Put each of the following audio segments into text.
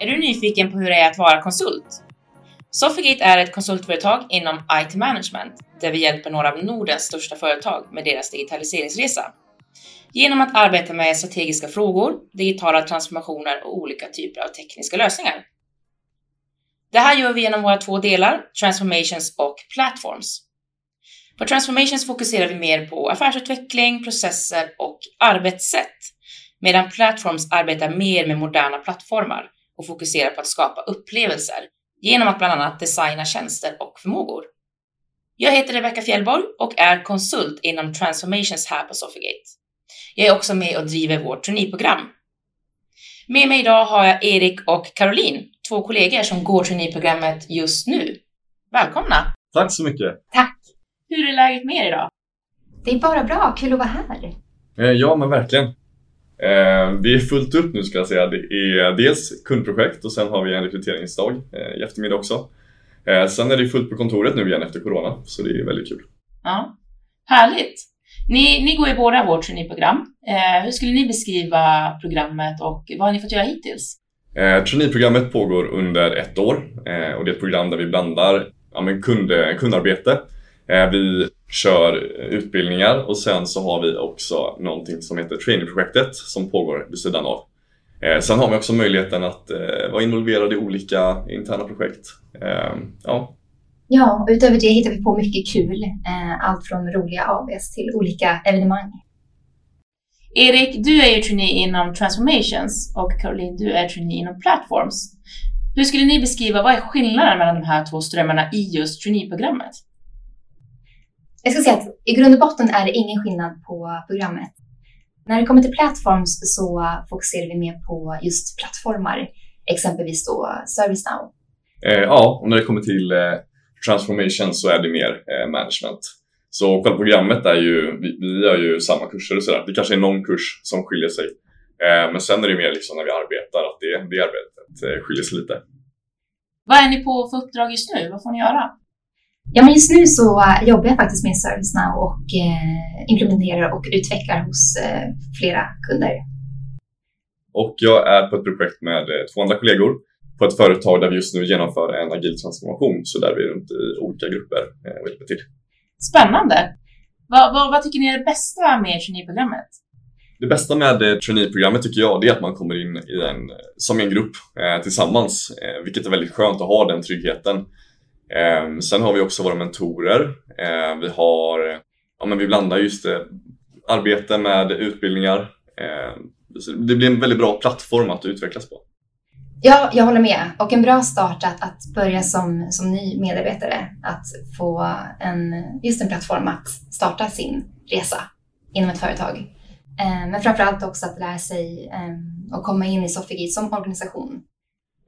Är du nyfiken på hur det är att vara konsult? Sofigate är ett konsultföretag inom IT management där vi hjälper några av Nordens största företag med deras digitaliseringsresa. Genom att arbeta med strategiska frågor, digitala transformationer och olika typer av tekniska lösningar. Det här gör vi genom våra två delar, Transformations och Platforms. På Transformations fokuserar vi mer på affärsutveckling, processer och arbetssätt, medan Platforms arbetar mer med moderna plattformar och fokuserar på att skapa upplevelser genom att bland annat designa tjänster och förmågor. Jag heter Rebecca Fjällborg och är konsult inom Transformations här på Sofigate. Jag är också med och driver vårt traineeprogram. Med mig idag har jag Erik och Caroline, två kollegor som går traineeprogrammet just nu. Välkomna! Tack så mycket! Tack! Hur är läget med er idag? Det är bara bra, kul att vara här. Eh, ja, men verkligen. Eh, det är fullt upp nu ska jag säga. Det är dels kundprojekt och sen har vi en rekryteringsdag eh, i eftermiddag också. Eh, sen är det fullt på kontoret nu igen efter Corona, så det är väldigt kul. Ja, härligt! Ni, ni går ju båda vårt traineeprogram. Eh, hur skulle ni beskriva programmet och vad har ni fått göra hittills? Eh, traineeprogrammet pågår under ett år eh, och det är ett program där vi blandar ja, kund, kundarbete. Eh, vi kör utbildningar och sen så har vi också någonting som heter trainingprojektet som pågår vid sidan av. Eh, sen har vi också möjligheten att eh, vara involverad i olika interna projekt. Ja. ja, utöver det hittar vi på mycket kul. Allt från roliga ABs till olika evenemang. Erik, du är ju trainee inom Transformations och Caroline, du är trainee inom Platforms. Hur skulle ni beskriva, vad är skillnaden mellan de här två strömmarna i just traineeprogrammet? Jag ska säga att i grund och botten är det ingen skillnad på programmet. När det kommer till plattforms så fokuserar vi mer på just plattformar, exempelvis då ServiceNow. Eh, ja, och när det kommer till eh, transformation så är det mer eh, management. Så själva programmet är ju, vi, vi gör ju samma kurser och sådär. Det kanske är någon kurs som skiljer sig. Eh, men sen är det mer liksom när vi arbetar, att det, det arbetet eh, skiljer sig lite. Vad är ni på för uppdrag just nu? Vad får ni göra? Ja, men just nu så jobbar jag faktiskt med ServiceNow och eh, implementerar och utvecklar hos eh, flera kunder. Och jag är på ett projekt med två andra kollegor på ett företag där vi just nu genomför en agil transformation, så där vi är runt i olika grupper och hjälper till. Spännande! Vad, vad, vad tycker ni är det bästa med traineeprogrammet? Det bästa med traineeprogrammet tycker jag det är att man kommer in i en, som en grupp eh, tillsammans, eh, vilket är väldigt skönt att ha den tryggheten. Eh, sen har vi också våra mentorer. Eh, vi har, ja men vi blandar just det, arbete med utbildningar. Eh, det blir en väldigt bra plattform att utvecklas på. Ja, jag håller med. Och en bra start att, att börja som, som ny medarbetare. Att få en, just en plattform att starta sin resa inom ett företag. Eh, men framförallt också att lära sig eh, och komma in i Sofigate som organisation.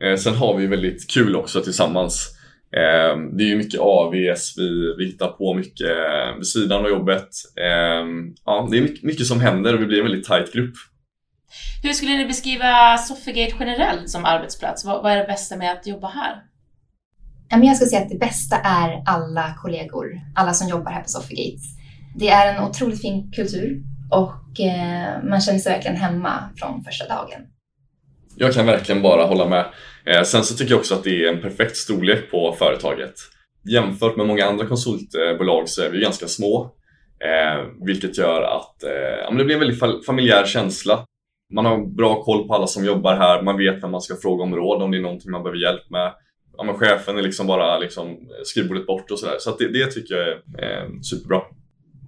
Eh, sen har vi väldigt kul också tillsammans. Ehm, det är ju mycket AVS, vi, vi hittar på mycket vid sidan av jobbet. Ehm, ja, det är mycket, mycket som händer och vi blir en väldigt tight grupp. Hur skulle ni beskriva Sofigate generellt som arbetsplats? Vad, vad är det bästa med att jobba här? Jag skulle säga att det bästa är alla kollegor, alla som jobbar här på Sofigate. Det är en otroligt fin kultur och eh, man känner sig verkligen hemma från första dagen. Jag kan verkligen bara hålla med. Eh, sen så tycker jag också att det är en perfekt storlek på företaget. Jämfört med många andra konsultbolag så är vi ganska små. Eh, vilket gör att eh, ja, det blir en väldigt familjär känsla. Man har bra koll på alla som jobbar här, man vet vem man ska fråga om råd om det är någonting man behöver hjälp med. Ja, men chefen är liksom bara liksom skrivbordet bort och sådär. Så, så det, det, tycker jag är eh, superbra.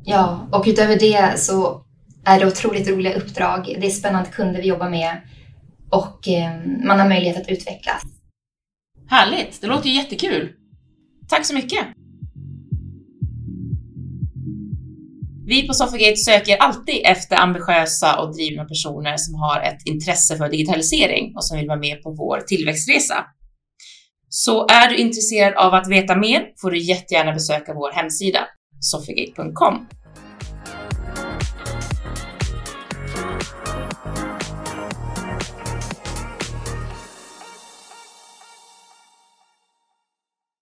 Ja, och utöver det så är det otroligt roliga uppdrag. Det är spännande kunder vi jobbar med och eh, man har möjlighet att utvecklas. Härligt! Det låter ju jättekul. Tack så mycket! Vi på Sofagate söker alltid efter ambitiösa och drivna personer som har ett intresse för digitalisering och som vill vara med på vår tillväxtresa. Så är du intresserad av att veta mer får du jättegärna besöka vår hemsida sofagate.com